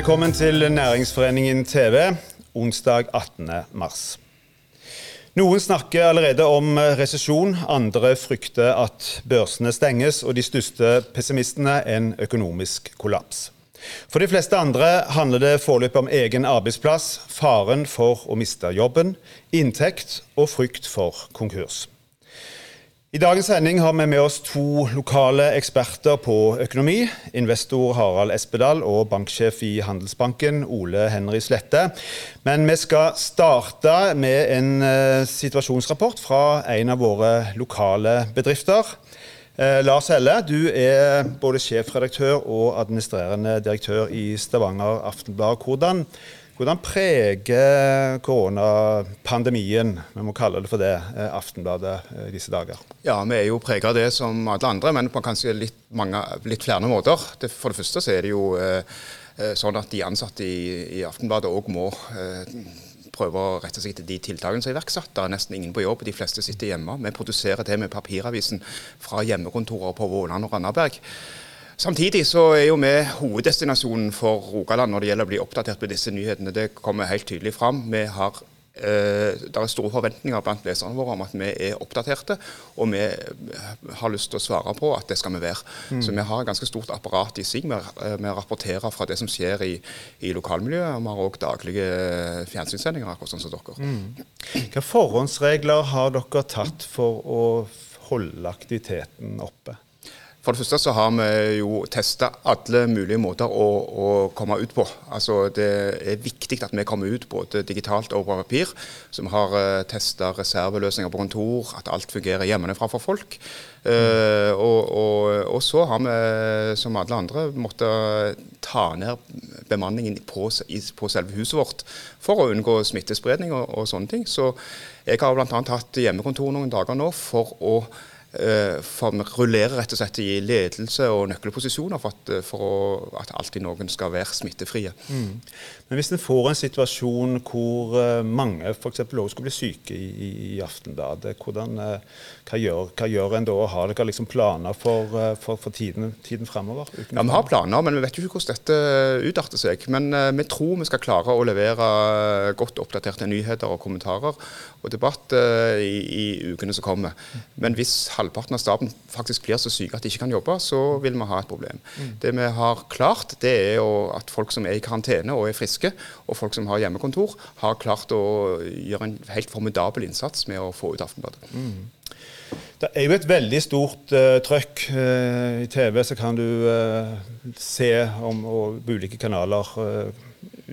Velkommen til Næringsforeningen TV, onsdag 18. mars. Noen snakker allerede om resesjon, andre frykter at børsene stenges, og de største pessimistene en økonomisk kollaps. For de fleste andre handler det foreløpig om egen arbeidsplass, faren for å miste jobben, inntekt og frykt for konkurs. I dagens sending har vi med oss to lokale eksperter på økonomi. Investor Harald Espedal og banksjef i Handelsbanken Ole Henry Slette. Men vi skal starte med en uh, situasjonsrapport fra en av våre lokale bedrifter. Uh, Lars Helle, du er både sjefredaktør og administrerende direktør i Stavanger Aftenblad. Hvordan hvordan preger koronapandemien, vi må kalle det for det, eh, Aftenbladet eh, i disse dager? Ja, Vi er jo preget av det som alle andre, men på kanskje litt, mange, litt flere måter. For det første så er det jo eh, sånn at de ansatte i, i Aftenbladet òg må prøve å rette seg etter de tiltakene som er iverksatt. Det er nesten ingen på jobb, de fleste sitter hjemme. Vi produserer det med papiravisen fra hjemmekontorer på Våland og Randaberg. Samtidig så er jo vi hoveddestinasjonen for Rogaland når det gjelder å bli oppdatert på disse nyhetene. Det kommer helt tydelig fram. Vi har eh, det er store forventninger blant leserne våre om at vi er oppdaterte, og vi har lyst til å svare på at det skal vi være. Mm. Så vi har et ganske stort apparat i SIG Vi rapporterer å fra det som skjer i, i lokalmiljøet. og Vi har òg daglige fjernsynssendinger, akkurat sånn som dere. Mm. Hvilke forhåndsregler har dere tatt for å holde aktiviteten oppe? For det første så har vi jo testa alle mulige måter å, å, komme ut på. Altså Det er viktig at vi kommer ut både digitalt og på papir. Så vi har uh, eh, testa reserveløsninger på kontor, at alt fungerer hjemmefra for folk. Uh, og, og, og, så har vi, som alle andre, måttet ta ned bemanningen på, på, selve huset vårt for å unngå smittespredning og, og sånne ting. Så jeg har bl.a. hatt hjemmekontor noen dager nå for å for vi rullerer rett og slett i ledelse og nøkkelposisjoner for at, eh, for å, at alltid noen skal være smittefrie. Mm. Men hvis en får en situasjon hvor eh, mange f.eks. også skal bli syke i, i Aftenbladet, hvordan, hva, gjør, hva gjør en da? Har dere liksom planer for, for, for tiden, tiden fremover? Ja, Vi har planer, men vi vet jo ikke hvordan dette utarter seg. Men vi tror vi skal klare å levere godt oppdaterte nyheter og kommentarer og debatt uh, i, i ukene som kommer. Men hvis halvparten av staben faktisk blir så syke at de ikke kan jobbe, så vil vi ha et problem. Mm. Det vi har klart, det er at folk som er i karantene og er friske, og folk som har hjemmekontor, har klart å gjøre en helt formidabel innsats med å få ut Aftenbladet. Mm. Det er jo et veldig stort uh, trøkk. Uh, I TV så kan du uh, se om, og på ulike kanaler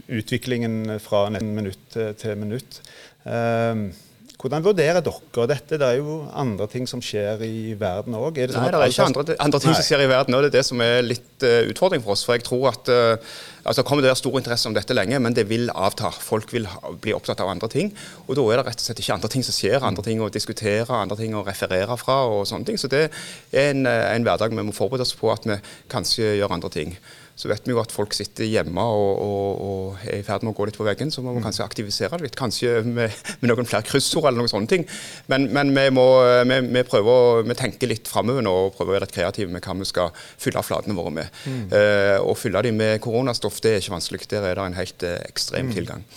utviklingen fra minutt til minutt. Uh, hvordan vurderer dere dette? Det er jo andre ting som skjer i verden òg. Sånn Nei, det er ikke andre, andre ting Nei. som skjer i verden òg. Det er det som er litt uh, utfordring for oss. For jeg tror at uh, altså kommer det stor interesse om dette lenge, men det vil avta. Folk vil ha, bli opptatt av andre ting. Og da er det rett og slett ikke andre ting som skjer, andre ting å diskutere, andre ting å referere fra og sånne ting. Så det er en, eh, en hverdag vi må forberede oss på at vi kanskje gjør andre ting så vet vi jo at folk sitter hjemme og, og, og er i ferd med å gå litt på veggen. Så må vi kanskje aktivisere det litt. Kanskje med, med noen flere kryssord eller noen sånne ting. Men, men vi, må, vi, vi, prøver å, vi tenker litt framover nå og prøver å være litt kreative med hva vi skal fylle flatene våre med. Mm. Uh, å fylle dem med koronastoff det er ikke vanskelig. Der er det en helt uh, ekstrem mm. tilgang.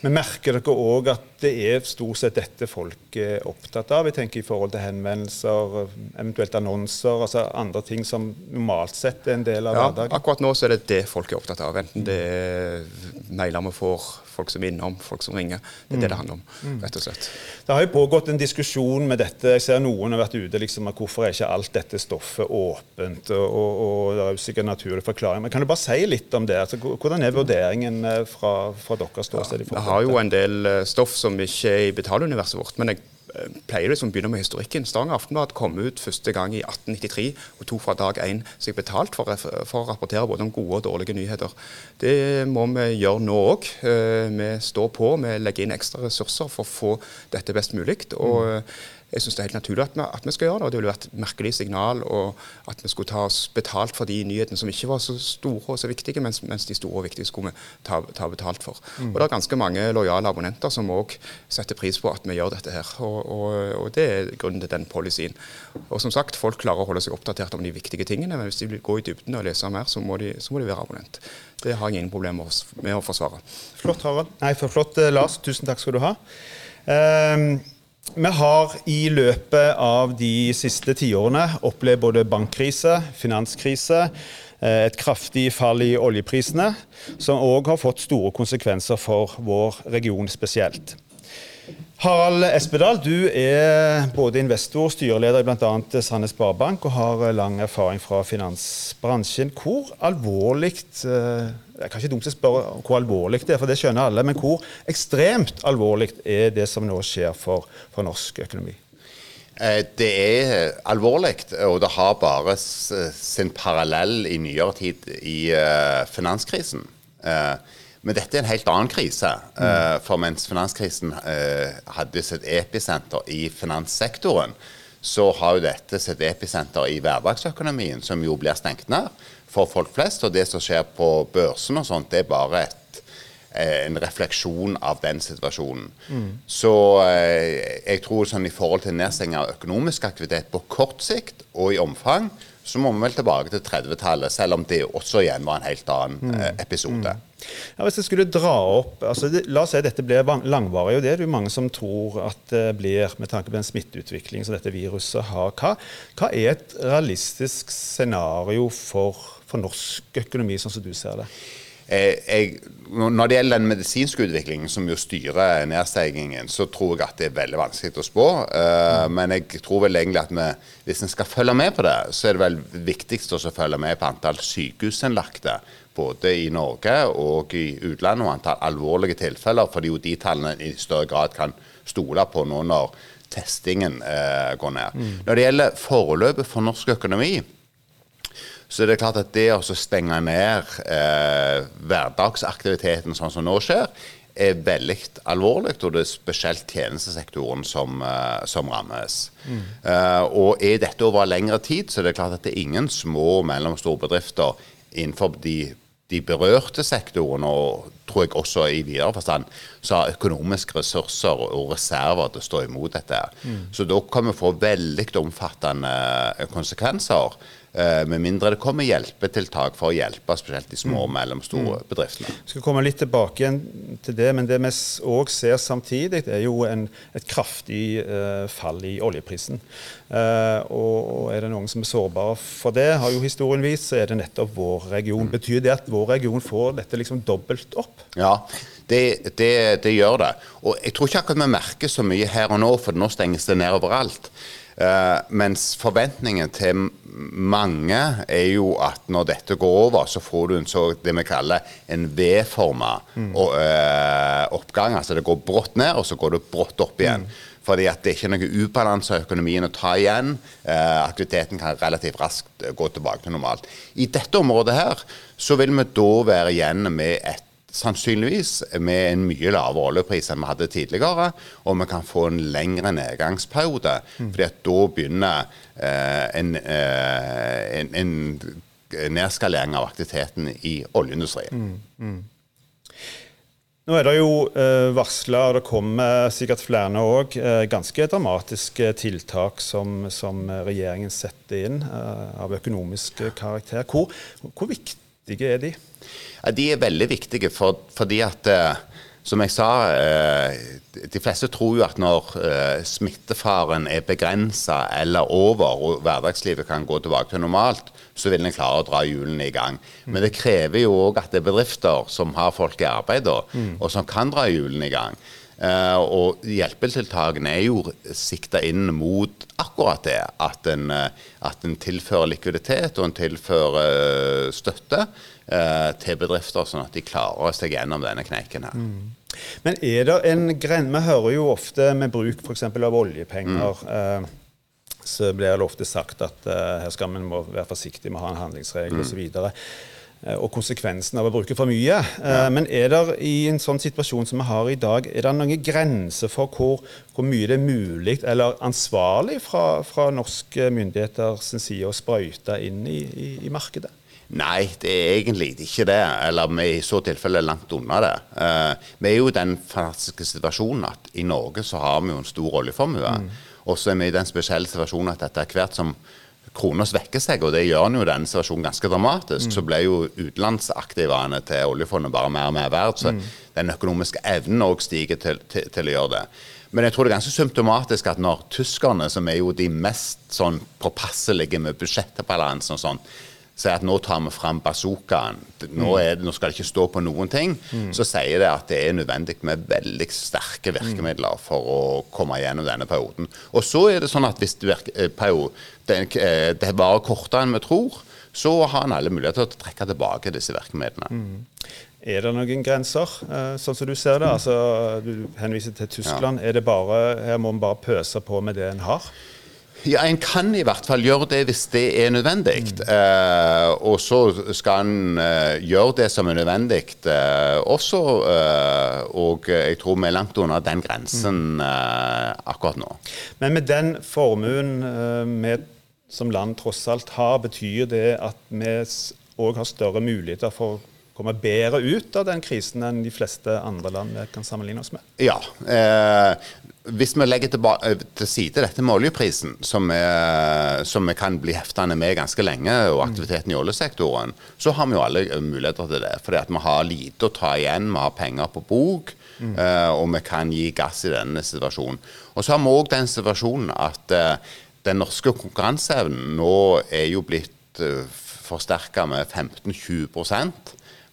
Men merker dere òg at det er stort sett dette folk er opptatt av? Jeg tenker i forhold til henvendelser, eventuelt annonser, altså andre ting som normalt sett er en del av ja, hverdagen? Akkurat nå så er det det folk er opptatt av. Enten det er mailer vi får, folk som er innom, folk som ringer. Det er mm. det det handler om, mm. rett og slett. Det har jo pågått en diskusjon med dette. Jeg ser noen har vært ute liksom, at hvorfor er ikke alt dette stoffet åpent? Og, og, og det er jo sikkert naturlig forklaring. Men kan du bare si litt om det? Altså, hvordan er vurderingen eh, fra, fra deres ståsted? Ja, vi har jo en del eh, stoff som ikke er i betaluniverset vårt. men jeg pleier liksom å begynne med historikken. Stavanger Aftenblad kom ut første gang i 1893 og tok fra dag én seg betalt for, for, å rapportere både om gode og dårlige nyheter. Det må vi gjøre nå òg. Eh, vi står på, vi legger inn ekstra ressurser for å få dette best mulig. og mm. Jeg syns det er helt naturlig at vi, at vi, skal gjøre det. og Det ville vært et merkelig signal og at vi skulle ta oss betalt for de nyhetene som ikke var så store og så viktige, mens, mens de store og viktige skulle vi ta, ta betalt for. Mm. Og Det er ganske mange lojale abonnenter som òg setter pris på at vi gjør dette her. Og, og, og, Det er grunnen til den policyen. Og som sagt, Folk klarer å holde seg oppdatert om de viktige tingene, men hvis de vil gå i dybden og lese mer, så må de, så må de være abonnent. Det har jeg ingen problemer med å forsvare. Flott, Harald. Nei, for flott, eh, Lars. Tusen takk skal du ha. Um, vi har i løpet av de siste tiårene opplevd både bankkrise, finanskrise, eh, et kraftig fall i oljeprisene, som òg har fått store konsekvenser for vår region spesielt. Harald Espedal, du er både investor og styreleder i bl.a. Sandnes Sparebank og har lang erfaring fra finansbransjen. Hvor alvorlig eh, Det er kanskje dumt å spørre hvor alvorlig det er, for det skjønner alle. Men hvor ekstremt alvorlig er det som nå skjer for, for norsk økonomi? Eh, det er alvorlig, og det har bare sin parallell i nyere tid i finanskrisen. Men dette er en helt annen krise. Mm. For mens finanskrisen eh, hadde sitt episenter i finanssektoren, så har jo dette sitt episenter i hverdagsøkonomien, som jo blir stengt ned for folk flest. Og det som skjer på børsen og sånt, det er bare et, eh, en refleksjon av den situasjonen. Mm. Så jeg tror sånn i forhold til nedstenging av økonomisk aktivitet på kort sikt og i omfang, så må vi vel tilbake til 30-tallet, selv om det også igjen var en helt annen mm. Eh, episode. Mm. Ja, hvis jeg skulle dra opp, altså det, La oss si at dette blir langvarig, og det er det jo mange som tror at det blir med tanke på den smitteutviklingen som dette viruset har. Hva, hva er et realistisk scenario for, for norsk økonomi, sånn som du ser det? Eh, jeg, når det gjelder den medisinske utviklingen som jo styrer nedstigningen, så tror jeg at det er veldig vanskelig å spå. Uh, mm. Men jeg tror vel egentlig at vi, hvis en skal følge med på det, så er det vel viktigst å følge med på antall sykehusinnlagte. Både i Norge og i utlandet, og antall alvorlige tilfeller. Fordi jo de tallene i større grad kan stole på nå når testingen uh, går ned. Mm. Når det gjelder forløpet for norsk økonomi, så det er klart at det å stenge ned eh, hverdagsaktiviteten sånn som nå skjer, er veldig alvorlig, og det er spesielt tjenestesektoren som, uh, som rammes. Mm. Uh, og Er dette over lengre tid, så er det klart at det er ingen små og mellomstore bedrifter innenfor de, de, berørte sektorene, og tror jeg også i videre forstand, som har økonomiske ressurser og reserver til å stå imot dette. Mm. Så da kan vi få veldig omfattende konsekvenser. Eh, med mindre det kommer hjelpetiltak for å hjelpe spesielt de små og mm. mellomstore mm. bedriftene. Vi skal komme litt tilbake igjen til det, men det vi òg ser samtidig, er jo en, et kraftig uh, fall i oljeprisen. Uh, og er det noen som er sårbare for det, har jo historien vist, så er det nettopp vår region. Mm. Betyr det at vår region får dette liksom dobbelt opp? Ja, det, det, det, gjør det. Og jeg tror ikke akkurat vi merker så mye her og nå, for nå stenges det ned overalt. Uh, mens forventningen til mange er jo at når dette går over, så får du en så, det vi kaller en V-forma mm. uh, oppgang. Altså det går brått ned, og så går det brått opp igjen. Mm. Fordi at det er ikke noe ubalanse i økonomien å ta igjen. Uh, aktiviteten kan relativt raskt gå tilbake til normalt. I dette området her så vil vi da være igjen med et sannsynligvis med en mye lavere oljepris enn vi hadde tidligere. Og vi kan få en lengre nedgangsperiode. Mm. fordi at da begynner eh, en, eh, en, en, nedskalering av aktiviteten i oljeindustrien. Mm. Mm. Nå er det jo eh, varsla, og det kommer sikkert flere òg, eh, ganske dramatiske tiltak som, som regjeringen setter inn eh, av økonomisk karakter. Hvor, hvor viktige er de? De er veldig viktige for, fordi at eh, som jeg sa, eh, de fleste tror jo at når eh, smittefaren er begrensa eller over, og hverdagslivet kan gå tilbake til normalt, så vil en klare å dra hjulene i gang. Men det krever jo òg at det er bedrifter som har folk i arbeid, mm. og som kan dra hjulene i gang. Uh, og hjelpetiltakene er jo sikta inn mot akkurat det. At en, at en tilfører likviditet og en tilfører uh, støtte eh, til bedrifter, sånn at de klarer seg gjennom denne kneiken her. Mm. Men er det en gren... Vi hører jo ofte med bruk f.eks. av oljepenger. Mm. Eh, så blir det ofte sagt at her skal vi være forsiktige med å ha en handlingsregel mm. osv. eh, og konsekvensen av å bruke for mye. Ja. Men er det i en sånn situasjon som vi har i dag, er det noen grenser for hvor, hvor mye det er mulig eller ansvarlig fra, fra norske myndigheters side å sprøyte inn i, i, i markedet? Nei, det er egentlig ikke det. Eller vi er i så tilfelle langt unna det. Uh, vi er jo i den fantastiske situasjonen at i Norge så har vi jo en stor oljeformue. Mm. Og så er vi i den spesielle situasjonen at etter hvert som krona svekker seg, og det gjør den jo denne situasjonen ganske dramatisk, mm. så ble jo utenlandsaktivene til oljefondet bare mer og mer verdt. Så mm. den økonomiske evnen òg stiger til, til, til, å gjøre det. Men jeg tror det er ganske symptomatisk at når tyskerne, som er jo de mest sånn påpasselige med budsjettbalansen og sånn, sier at nå tar vi fram bazookaen, nå, det, nå, skal det ikke stå på noen ting, mm. så sier det at det er nødvendig med veldig sterke virkemidler mm. for å komme gjennom denne perioden. Og så er det sånn at hvis det, eh, det, eh, det varer kortere enn vi tror, så har en alle muligheter til å trekke tilbake disse virkemidlene. Mm. Er det noen grenser, eh, sånn som du ser det? Altså, du henviser til Tyskland. Ja. Er det bare, her må vi bare pøse på med det en har? Ja, En kan i hvert fall gjøre det hvis det er nødvendig. Mm. Eh, og så skal en eh, gjøre det som er nødvendig eh, også. Eh, og jeg tror vi er langt unna den grensen mm. eh, akkurat nå. Men med den formuen vi eh, som land tross alt har, betyr det at vi òg har større muligheter for komme bedre ut av den krisen enn de fleste andre land vi kan sammenligne oss med? Ja. Eh, hvis vi legger eh, til side dette med oljeprisen, som, som vi kan bli heftende med ganske lenge, og aktiviteten i oljesektoren, så har vi jo alle muligheter til det. Fordi at vi har lite å ta igjen, vi har penger på bok, mm. uh, og vi kan gi gass i denne situasjonen. Og så har vi òg den situasjonen at den norske konkurranseevnen nå er jo blitt forsterka med 15-20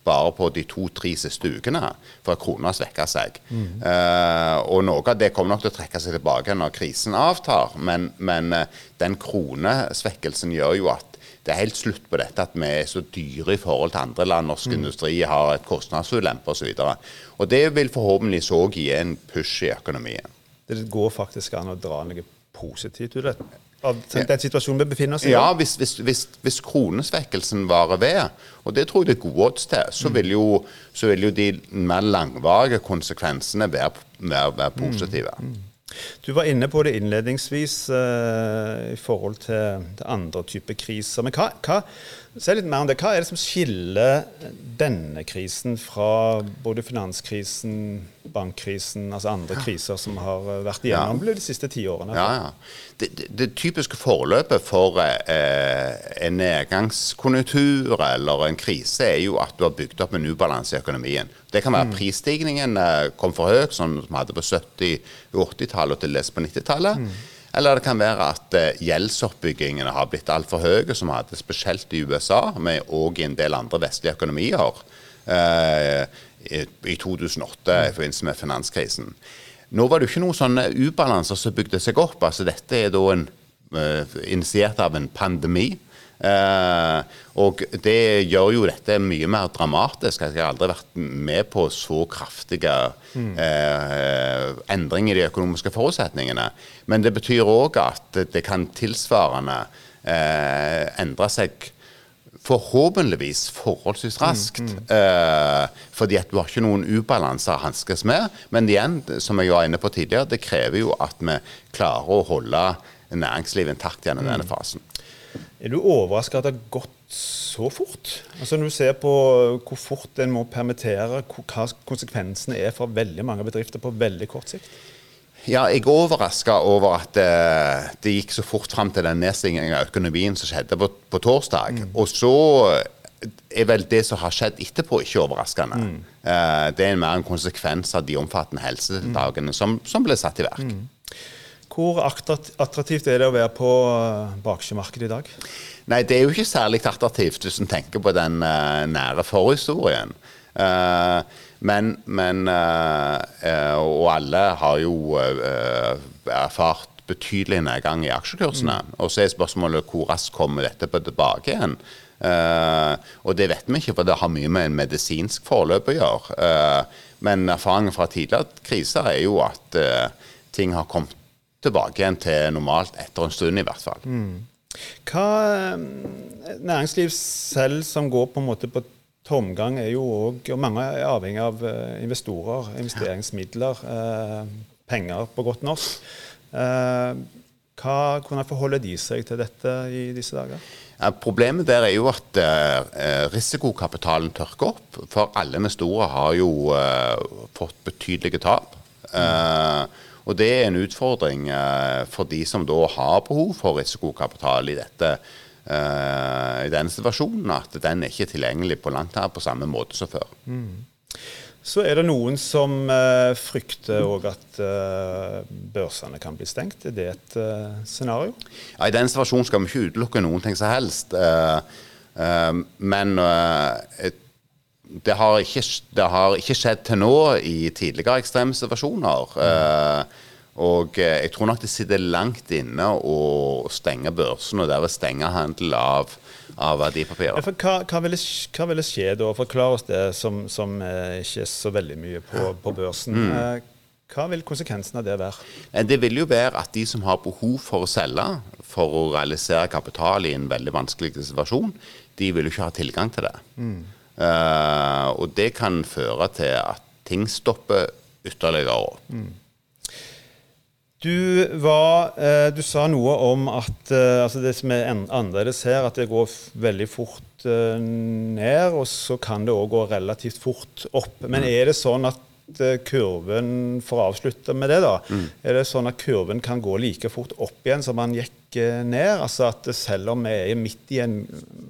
bare på de to-tre siste ukene, for at krona svekker seg. Mm. Uh, og noe av det kommer nok til å trekke seg tilbake når krisen avtar, men, men uh, den kronesvekkelsen gjør jo at det er helt slutt på dette at vi er så dyre i forhold til andre land. Norsk mm. industri har et kostnadsulempe osv. Og, så og det vil forhåpentligvis òg gi en push i økonomien. Det går faktisk an å dra noe positivt ut av dette? Av den situasjonen vi befinner oss i? Ja, hvis, hvis, hvis, hvis kronesvekkelsen varer ved, og det tror jeg det er gode odds til, så vil, jo, så vil jo de mer langvarige konsekvensene være, være, være positive. Mm. Mm. Du var inne på det innledningsvis uh, i forhold til, til andre typer kriser. Men hva, hva, litt mer om det. hva er det som skiller denne krisen fra både finanskrisen, bankkrisen, altså andre kriser som har vært igjennom ja. de siste ti årene? Ja, ja. Det, det, det, typiske forløpet for eh, en nedgangskonjunktur eller en krise er jo at du har bygd opp en ubalanse i økonomien. Det kan være mm. prisstigningen eh, kom for høyt, sånn som vi hadde på 70-, 80-tallet og til dels på 90-tallet. Mm. Eller det kan være at eh, gjeldsoppbyggingene har blitt altfor høye, som vi hadde spesielt i USA, men òg i en del andre vestlige økonomier eh, i 2008 i forbindelse med finanskrisen. Nå var det jo ikke noen sånne ubalanser som bygde seg opp. altså Dette er da en, uh, initiert av en pandemi. Uh, og det gjør jo dette mye mer dramatisk. Jeg har aldri vært med på så kraftige mm. uh, endringer i de økonomiske forutsetningene. Men det betyr òg at det kan tilsvarende endre seg forhåpentligvis forholdsvis raskt. Mm, mm. Eh, fordi at du har ikke noen ubalanser å hanskes med. Men igjen, som jeg var inne på tidligere, det krever jo at vi klarer å holde næringslivet intakt gjennom mm. denne fasen. Er du overraska at det har gått så fort? Altså Når du ser på hvor fort en må permittere, hva konsekvensene er for veldig mange bedrifter på veldig kort sikt? Ja, jeg er overraska over at uh, det gikk så fort fram til den nedstengingen av økonomien som skjedde på, på torsdag. Mm. Og så er vel det som har skjedd etterpå, ikke overraskende. Mm. Uh, det er mer en konsekvens av de omfattende helsetiltakene mm. som, som, ble satt i verk. Hvor attraktivt er det å være på eh, baksjemarkedet i dag? Nei, Det er jo ikke særlig attraktivt hvis en tenker på den uh, nære forhistorien. Uh, men, men uh, Og alle har jo erfart betydelig nedgang i aksjekursene. Mm. Og så er spørsmålet hvor raskt kommer dette på tilbake igjen. Uh, og det vet vi ikke, for det har mye med en medisinsk forløp å gjøre. Uh, men erfaringen fra tidligere kriser er jo at uh, ting har kommet tilbake igjen til normalt etter en stund, i hvert fall. Mm. Hva næringsliv selv som går på en måte på tomgang er jo òg Og mange er avhengig av eh, investorer, investeringsmidler, eh, penger på godt norsk. Eh, hva, hvordan forholder de seg til dette i disse dager? Ja, problemet der er jo at eh, risikokapitalen tørker opp. For alle investorer har jo eh, fått betydelige tap. Eh, og det er en utfordring eh, for de som da har behov for risikokapital i dette. eh, I denne situasjonen at den er ikke tilgjengelig på langt her på samme måte som før. Så er det noen som eh, frykter òg at børsene kan bli stengt. Er det et scenario? Ja, I den situasjonen skal vi ikke utelukke noen ting som helst. men et- det, har ikke, det har ikke skjedd til nå i tidligere ekstreme situasjoner. eh, og eh, jeg tror nok det sitter langt inne å stenge børsen og derved stenge handel av, av Ja, verdipapirer. for hva, hva, ville, hva ville skje da? Forklar oss det som, som eh, ikke er så veldig mye på, på børsen. Mm. hva vil konsekvensen av det være? Eh, Det vil jo være at de som har behov for å selge for å realisere kapital i en veldig vanskelig situasjon, de vil jo ikke ha tilgang til det. Eh, og det kan føre til at ting stopper ytterligere opp. Du, var, eh, du sa noe om at eh, altså det som er annerledes her, at det går veldig fort eh, ned, og så kan det òg gå relativt fort opp. Men er det sånn at eh, kurven, for å avslutte med det, da, er det sånn at kurven kan gå like fort opp igjen som den gikk eh, ned? Altså at selv om vi er midt i en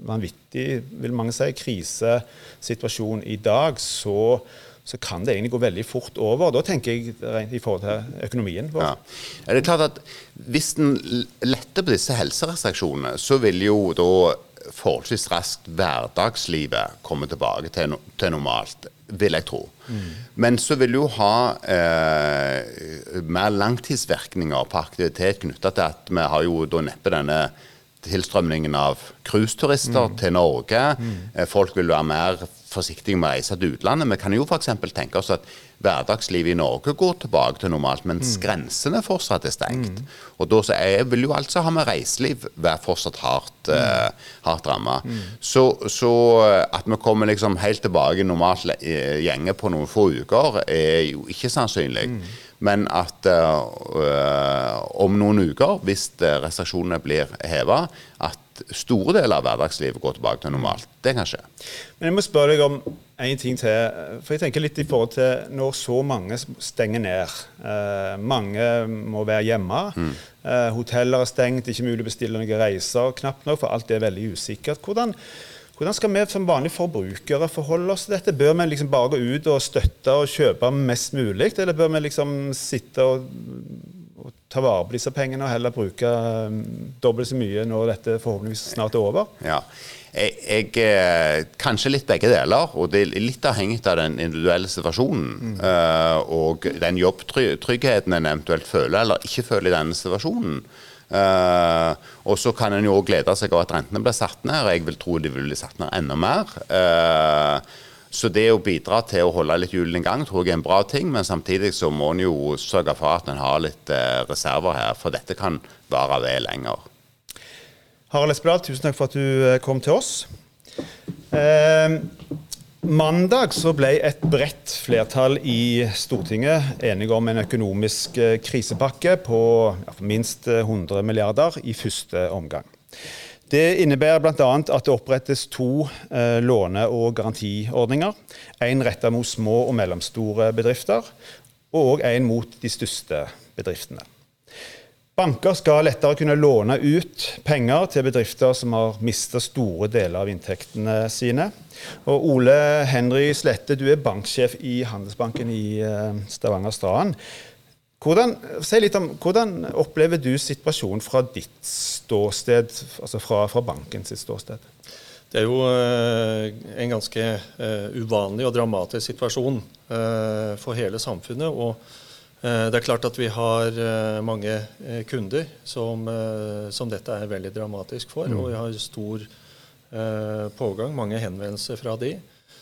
vanvittig, vil mange si, krisesituasjon i dag, så så kan det egentlig gå veldig fort over. Da tenker jeg i forhold til økonomien vår. Ja. Er Det klart at Hvis en letter på disse helserestriksjonene, så vil jo da forholdsvis raskt hverdagslivet komme tilbake til, til normalt, vil jeg tro. Men så vil du ha eh, mer langtidsvirkninger på aktivitet knytta til at vi har jo da neppe denne tilstrømningen av cruiseturister til Norge. Mm. Folk vil være mer forsiktige med å reise til utlandet. Vi kan jo f.eks. tenke oss at hverdagslivet i Norge går tilbake til normalt, mens grensene fortsatt er stengt. Og da så vil jo altså ha med reiseliv være fortsatt hardt, eh, hardt ramma. Så, så eh, at vi kommer liksom helt tilbake i normalt eh, gjenge på noen få uker, er jo ikke sannsynlig. Men at eh, øh, om noen uker, hvis eh, restriksjonene blir heva, at store deler av hverdagslivet går tilbake til normalt. Det kan skje. Men jeg må spørre deg om en ting til. For jeg tenker litt i forhold til når så mange stenger ned. Eh, mange må være hjemme. Eh, hoteller er stengt, ikke mulig å bestille noen reiser knapt nok, for alt er veldig usikkert. Hvordan, hvordan skal vi som vanlige forbrukere forholde oss til dette? Bør vi liksom bare gå ut og støtte og kjøpe mest mulig, eller bør vi liksom sitte og, og ta vare på disse pengene og heller bruke um, dobbelt så mye når dette forhåpentligvis snart er over? Ja. Jeg, jeg, eh, kanskje litt begge deler, og det er litt avhengig av den individuelle situasjonen. eh, og den jobbtryggheten en eventuelt føler eller ikke føler i denne situasjonen. Uh, og så kan en jo òg glede seg over at rentene blir satt ned, jeg vil tro de vil bli satt ned enda mer. Eh, så det å bidra til å holde litt hjulene i gang tror jeg er en bra ting, men samtidig så må en jo sørge for at en har litt eh, reserver her, for dette kan vare ved lenger. Harald Espedal, tusen takk for at du eh, kom til oss. Eh, mandag så ble et bredt flertall i Stortinget enige om en økonomisk eh, krisepakke på minst eh, 100 milliarder i første omgang. Det innebærer bl.a. at det opprettes to eh, låne- og garantiordninger. En rettet mot små og mellomstore bedrifter, og en mot de største bedriftene. Banker skal lettere kunne låne ut penger til bedrifter som har mista store deler av inntektene sine. Og Ole Henry Slette, du er banksjef i Handelsbanken i eh, Stavanger-Strand. Hvordan, si litt om, hvordan opplever du situasjonen fra ditt ståsted, altså fra, fra bankens ståsted? Det er jo eh, en ganske eh, uvanlig og dramatisk situasjon eh, for hele samfunnet. Og det er klart at vi har mange kunder som, som dette er veldig dramatisk for. Og vi har stor pågang, mange henvendelser fra de.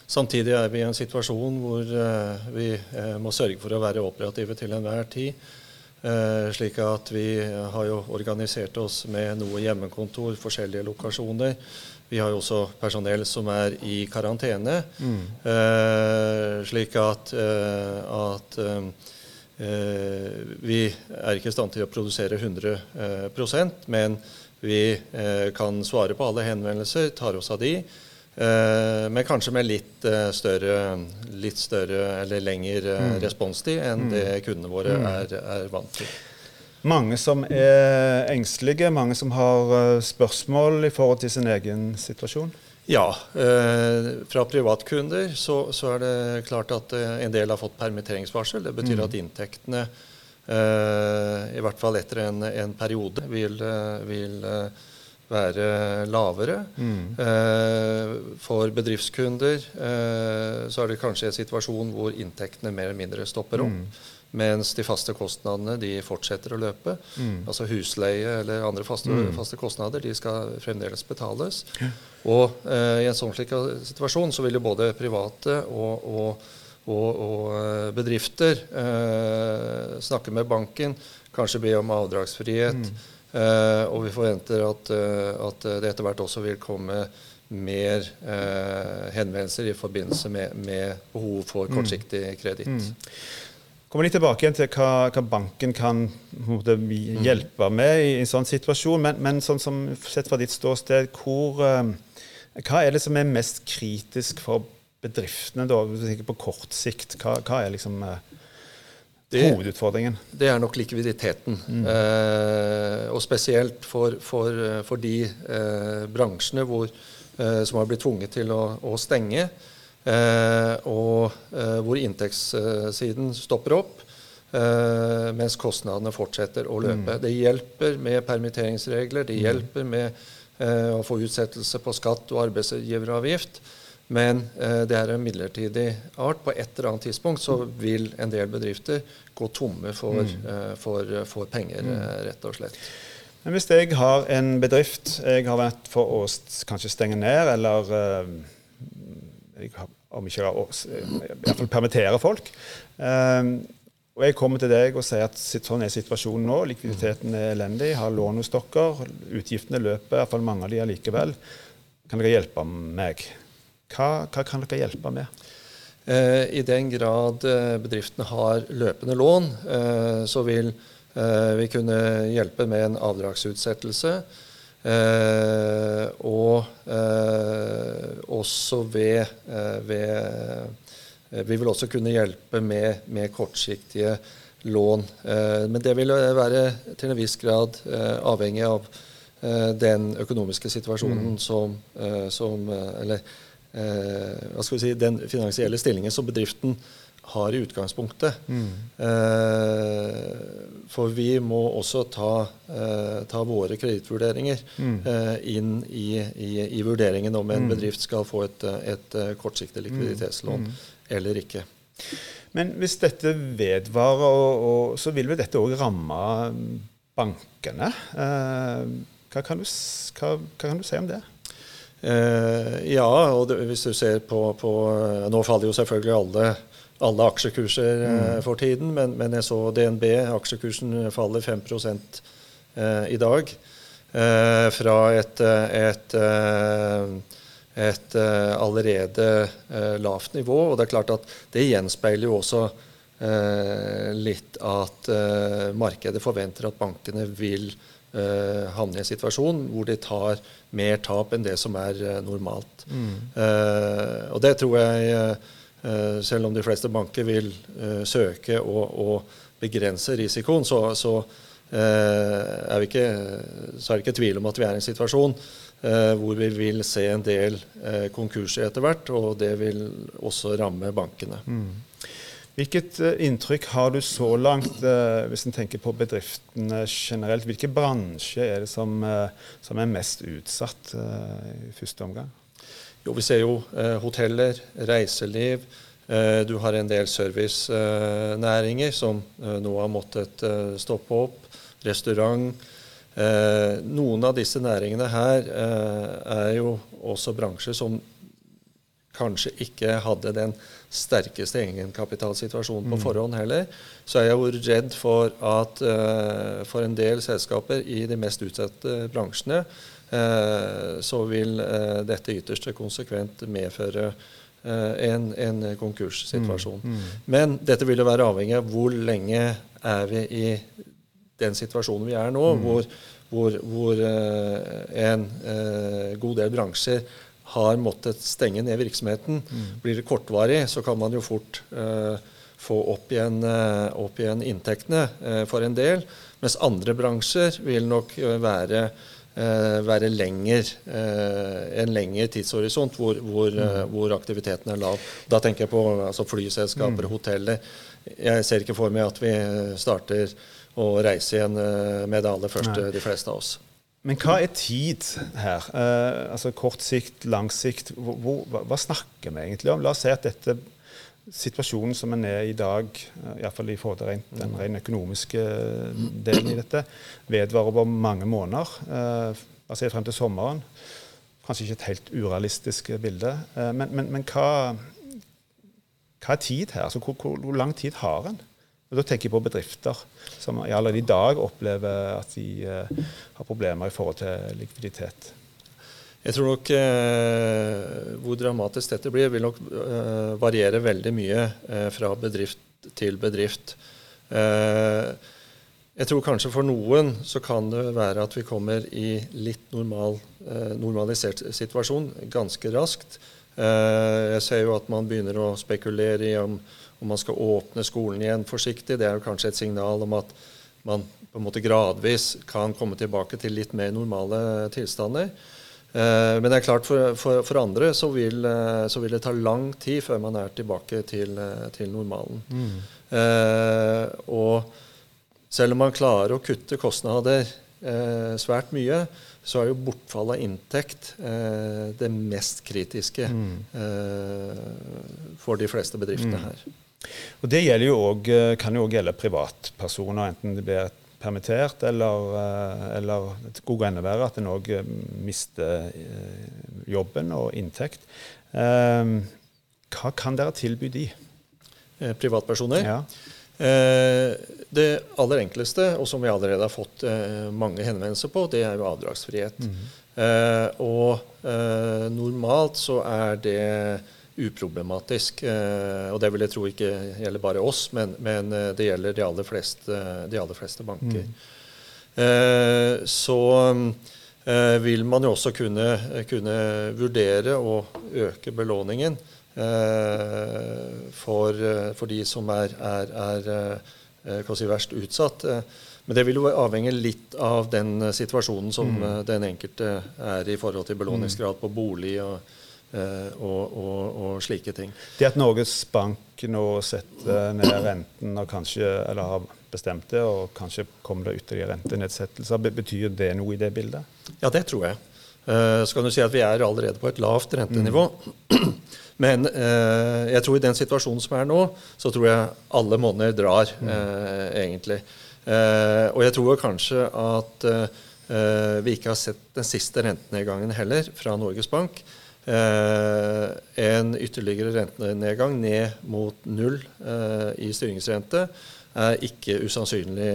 Samtidig er vi i en situasjon hvor eh, vi eh, må sørge for å være operative til enhver tid. Eh, slik at vi har jo organisert oss med noe hjemmekontor, forskjellige lokasjoner. Vi har jo også personell som er i karantene. Mm. Eh, slik at, eh, at eh, vi er ikke i stand til å produsere 100 eh, men vi kan svare på alle henvendelser, tar oss av de. Eh, men kanskje med litt uh, større, litt større eller lengre uh, mm. responstid enn mm. det kundene våre mm. er, er, vant til. Mange som er engstelige, mange som har spørsmål i forhold til sin egen situasjon? Ja. fra privatkunder så, så, er det klart at en del har fått permitteringsvarsel. Det betyr mm. at inntektene, i hvert fall etter en, en periode, vil, vil være lavere. Mm. Eh, for bedriftskunder eh, så er det kanskje en situasjon hvor inntektene mer eller mindre stopper opp. Mm. Mens de faste kostnadene de fortsetter å løpe. Mm. Altså husleie eller andre faste, mm. faste, kostnader de skal fremdeles betales. Ja. Og eh, i en sånn slik situasjon så vil jo både private og, og, og, og eh, bedrifter eh, snakke med banken, kanskje be om avdragsfrihet. Uh, og vi forventer at, uh, at, det etter hvert også vil komme mer uh, henvendelser i forbindelse med, med behov for mm. kortsiktig kreditt. Mm. Kommer litt tilbake igjen til hva, hva banken kan måte, mm. hjelpe med i en sånn situasjon. Men, men sånn som sett fra ditt ståsted, hvor, hva er det som er mest kritisk for bedriftene da, på kort sikt? Hva, hva er liksom det, hovedutfordringen? Det er nok likviditeten. Mm. Eh, og spesielt for, for, for de eh, bransjene hvor, eh, som har blitt tvunget til å, å stenge, eh, og eh, hvor inntektssiden stopper opp. Eh, mens kostnadene fortsetter å løpe. Mm. Det hjelper med permitteringsregler, det mm. hjelper med å få utsettelse på skatt og arbeidsgiveravgift. Men eh, det er en midlertidig art. På et eller annet tidspunkt så vil en del bedrifter gå tomme for, mm. eh, for, for penger, mm. Eh, rett og slett. Men hvis jeg har en bedrift jeg har vært for å kanskje stenge ned, eller eh, jeg har, om ikke iallfall permittere folk eh, og jeg kommer til deg og sier at sånn er situasjonen nå, likviditeten er elendig, har lån hos dere, utgiftene løper, iallfall mange av de allikevel. Kan dere hjelpe meg? Hva, hva kan dere hjelpe med? Eh, I den grad eh, bedriftene har løpende lån, eh, så vil vi kunne hjelpe med en avdragsutsettelse. Og også ved, ved Vi vil også kunne hjelpe med, med kortsiktige lån. Men det vil være til en viss grad avhengig av den økonomiske situasjonen mm. som, som Eller hva skal vi si, den finansielle stillingen som bedriften har i utgangspunktet. Mm. Eh, for vi må også ta, eh, ta våre kredittvurderinger mm. eh, inn i, i, i, vurderingen om en mm. bedrift skal få et, et kortsiktig mm. likviditetslån mm. eller ikke. Men hvis dette vedvarer, og, og, så vil vel dette òg ramme bankene. Eh, hva kan, du, hva, hva kan du si om det? Eh, ja, og det, hvis du ser på, på, eh, Nå faller jo selvfølgelig alle, alle aksjekurser eh, mm. for tiden, men, men, jeg så DNB, aksjekursen faller 5 eh, i dag. Fra et, et, et allerede lavt nivå. Og det er klart at det gjenspeiler jo også litt at markedet forventer at bankene vil havne i en situasjon hvor de tar mer tap enn det som er uh, normalt. Mm. Uh, og det tror jeg, selv om de fleste banker vil søke å begrense risikoen, så, så, er ikke, så, er det ikke tvil om at vi er i en situasjon hvor vi vil se en del konkurser etter hvert, og det vil også ramme bankene. Mm. Hvilket uh, inntrykk har du så langt, uh, hvis en tenker på bedriftene generelt? Hvilke bransjer er det som, uh, som er mest utsatt i første omgang? Jo, Vi ser jo hoteller, reiseliv. du har en del servicenæringer som nå har måttet stoppe opp. Restaurant. noen av disse næringene her er jo også bransjer som kanskje ikke hadde den sterkeste egenkapitalsituasjonen på forhånd heller, så er jeg jo redd for at uh, for en del selskaper i de mest utsatte bransjene, uh, så vil uh, dette ytterste konsekvent medføre en, en, konkurssituasjon. Mm, mm. Men dette vil jo være avhengig av hvor lenge er vi i den situasjonen vi er nå, mm. hvor, hvor, hvor en god del bransjer har måttet stenge ned virksomheten. Mm. Blir det kortvarig, så kan man jo fort eh, få opp igjen, uh, opp igjen inntektene eh, for en del. Mens andre bransjer vil nok være, være lenger, en lengre tidshorisont hvor, hvor, mm. hvor, aktiviteten er lav. Da tenker jeg på altså, flyselskaper, mm. hoteller. Jeg ser ikke for meg at vi starter å reise igjen med det aller første, de fleste av oss. Men hva er tid her? Eh, altså Kort sikt, lang sikt. Hvor, hvor, hva snakker vi egentlig om? La oss si at dette situasjonen som en er i dag, eh, iallfall i forhold til rent, den rent økonomiske eh, delen i dette, vedvarer over mange måneder. Eh, altså frem til sommeren. Kanskje ikke et helt urealistisk bilde. Eh, men, men, men hva, hva, er tid her? Altså, hvor, hvor lang tid har en? Og Da tenker jeg på bedrifter som allerede i dag opplever at de uh, har problemer i forhold til likviditet. Jeg tror nok eh, hvor dramatisk dette blir, vil nok eh, variere veldig mye eh, fra bedrift til bedrift. Eh, jeg tror kanskje for noen så kan det være at vi kommer i litt normal, eh, normalisert situasjon ganske raskt. Jeg ser jo at man begynner å spekulere i om om man skal åpne skolen igjen forsiktig. Det er jo kanskje et signal om at man på en måte gradvis kan komme tilbake til litt mer normale tilstander. Eh, men det er klart for, for, for andre så vil, eh, så vil, det ta lang tid før man er tilbake til, eh, til normalen. Mm. Eh, og selv om man klarer å kutte kostnader eh, svært mye, så er jo bortfall av inntekt eh, det mest kritiske mm. for de fleste bedriftene mm. her. Og Det jo også, eh, kan jo òg gjelde privatpersoner, enten de blir permittert eller, eh, eller det kan enda være at en òg eh, mister jobben og inntekt. Hva kan dere tilby de? Privatpersoner? Ja. Det aller enkleste, og som vi allerede har fått mange henvendelser på, det er jo avdragsfrihet. Mm. Og normalt så er det uproblematisk. Eh, og det vil jeg tro ikke gjelder bare oss, men, men eh, det gjelder de aller fleste, de aller fleste banker. Mm. Eh, så vil man jo også kunne, kunne vurdere å øke belåningen for, for, de som er, er, er si, verst utsatt. Men det vil jo avhenge litt av den situasjonen som mm. den enkelte er i forhold til belåningsgrad på bolig. og Eh, og, og, og, slike ting. Det at Norges Bank nå setter ned renten og kanskje, eller har bestemt det, og kanskje kommer det ytterligere rentenedsettelser, betyr det noe i det bildet? Ja, det tror jeg. Så kan du si at Vi er allerede på et lavt rentenivå. Mm. Men eh, jeg tror i den situasjonen som er nå, så tror jeg alle måneder drar, mm. uh, egentlig. og jeg tror kanskje at vi ikke har sett den siste rentenedgangen heller fra Norges Bank. Eh, en ytterligere rentenedgang ned mot null eh, i styringsrente er ikke usannsynlig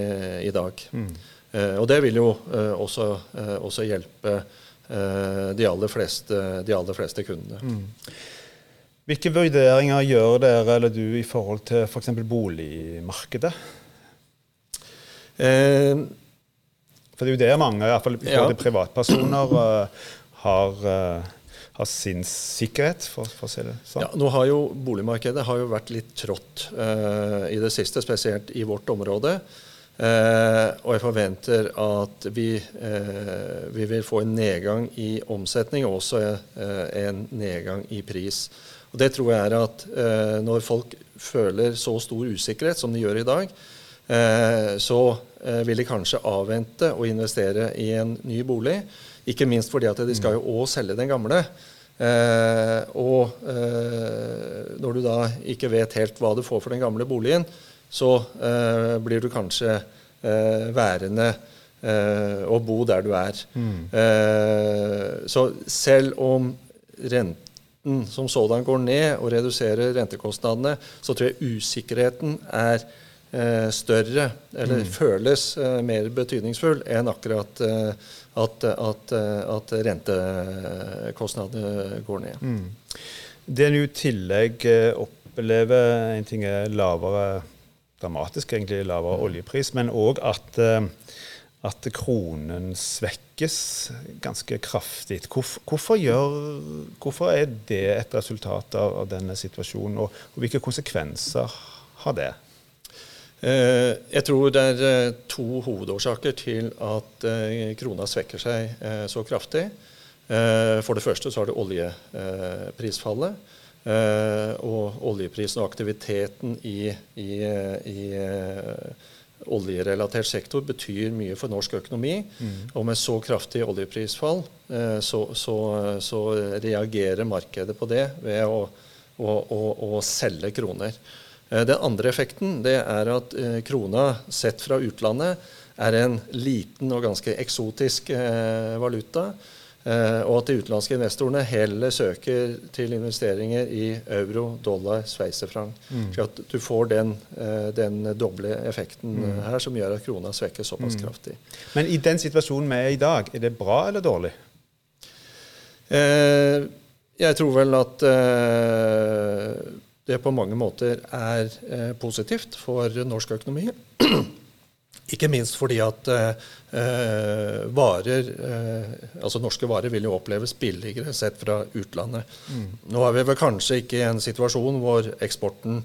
i dag. Mm. Eh, og det vil jo også, også hjelpe de aller fleste, de aller fleste kundene. Mm. Hvilke vurderinger gjør dere eller du i forhold til f.eks. For boligmarkedet? Eh, for det er jo det mange, i hvert fall ja. privatpersoner, har har sin sikkerhet, for, for å si det sånn? Ja, nå har jo Boligmarkedet har jo vært litt trått uh, i det siste, spesielt i vårt område. Uh, og jeg forventer at vi, uh, vi, vil få en nedgang i omsetning og også en nedgang i pris. Og Det tror jeg er at når folk føler så stor usikkerhet som de gjør i dag, så vil de kanskje avvente å investere i en ny bolig. Ikke minst fordi at de skal jo òg selge den gamle. Eh, og eh, når du da ikke vet helt hva du får for den gamle boligen, så eh, blir du kanskje eh, værende eh, og bo der du er. Mm. Eh, så selv om rent, renten som sådan går ned og reduserer rentekostnadene, så tror jeg usikkerheten er eh, større, eller føles eh, mer betydningsfull enn akkurat eh, at, at, eh, at rentekostnadene går ned. Det en i tillegg eh, opplever, en ting er lavere dramatisk egentlig lavere oljepris, men òg at, eh, at kronen svekkes ganske kraftig. Hvorfor, hvorfor, gjør, hvorfor er det et resultat av, av denne situasjonen, og, og hvilke konsekvenser har det? Eh, Jeg tror det er eh, to hovedårsaker til at eh, krona svekker seg så kraftig. For det første så har det oljeprisfallet. Og oljeprisen og aktiviteten i, i, i oljerelatert sektor betyr mye for norsk økonomi. Og med så kraftig oljeprisfall eh, så, så, så reagerer markedet på det ved å, å, å, å selge kroner. Eh, Den andre effekten det er at eh, krona sett fra utlandet er en liten og ganske eksotisk valuta. Eh, og at de utenlandske investorene heller søker til investeringer i euro, dollar, sveitserfranc. Så at du får den, eh, den doble effekten mm. her som gjør at krona svekkes såpass kraftig. Men i den situasjonen vi er i dag, er det bra eller dårlig? Eh, jeg tror vel at eh, det på mange måter er eh, positivt for norsk økonomi. Ikke minst fordi at eh, varer, eh, altså norske varer vil jo oppleves billigere sett fra utlandet. Nå er vi vel kanskje ikke i en situasjon hvor eksporten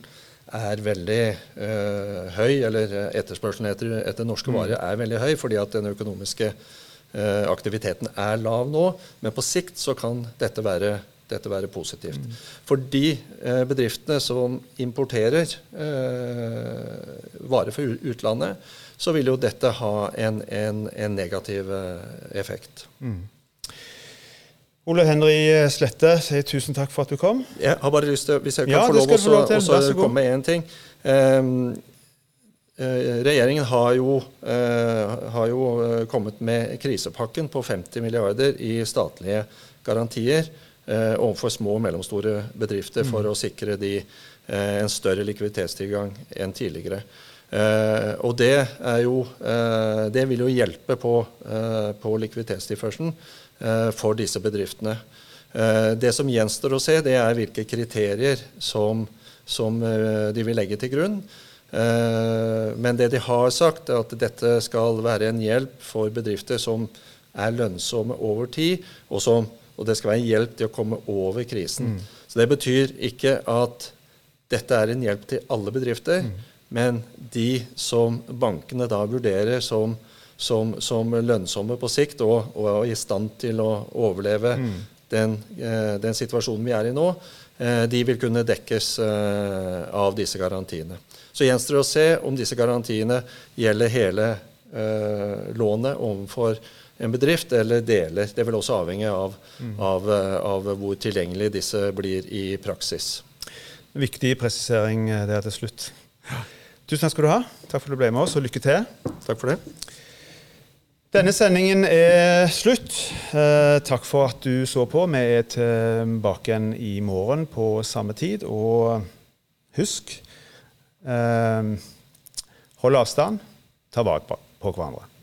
er veldig eh, høy, eller etterspørselen etter, etter norske varer er veldig høy, fordi at den økonomiske eh, aktiviteten er lav nå. Men på sikt så kan dette være, dette være positivt. For de eh, bedriftene som importerer eh, varer fra utlandet, så vil jo dette ha en, en, en negativ eh, effekt. Ole Henry Slette sier tusen takk for at du kom. Jeg har bare lyst til, hvis jeg kan Ja, få lov til. god. komme med én ting. Eh, regjeringen har jo, eh, har jo kommet med krisepakken på 50 milliarder i statlige garantier overfor små og mellomstore bedrifter Mm. for å sikre de eh, en større likviditetstilgang enn tidligere. Eh, og det, er jo, eh, det vil jo hjelpe på, eh, på likviditetstilførselen eh, for disse bedriftene. Eh, det som gjenstår å se, det er hvilke kriterier som, som eh, de vil legge til grunn. Eh, men det de har sagt, er at dette skal være en hjelp for bedrifter som er lønnsomme over tid, og, som, og det skal være en hjelp til å komme over krisen. Så det betyr ikke at dette er en hjelp til alle bedrifter, men de som bankene da vurderer som, som, som lønnsomme på sikt og, og i stand til å overleve den, eh, den situasjonen vi er i nå, eh, de vil kunne dekkes eh, av disse garantiene. Så gjenstår det å se om disse garantiene gjelder hele eh, lånet overfor en bedrift eller deler. Det vil også avhenge av, av, eh, av hvor tilgjengelig disse blir i praksis. Viktig presisering eh, der til slutt. Tusen takk skal du ha. Takk for at du ble med oss, og lykke til. Takk for det. Denne sendingen er slutt. Eh, takk for at du så på. Vi er tilbake igjen i morgen på samme tid. Og husk eh, hold avstand, ta vare på på hverandre.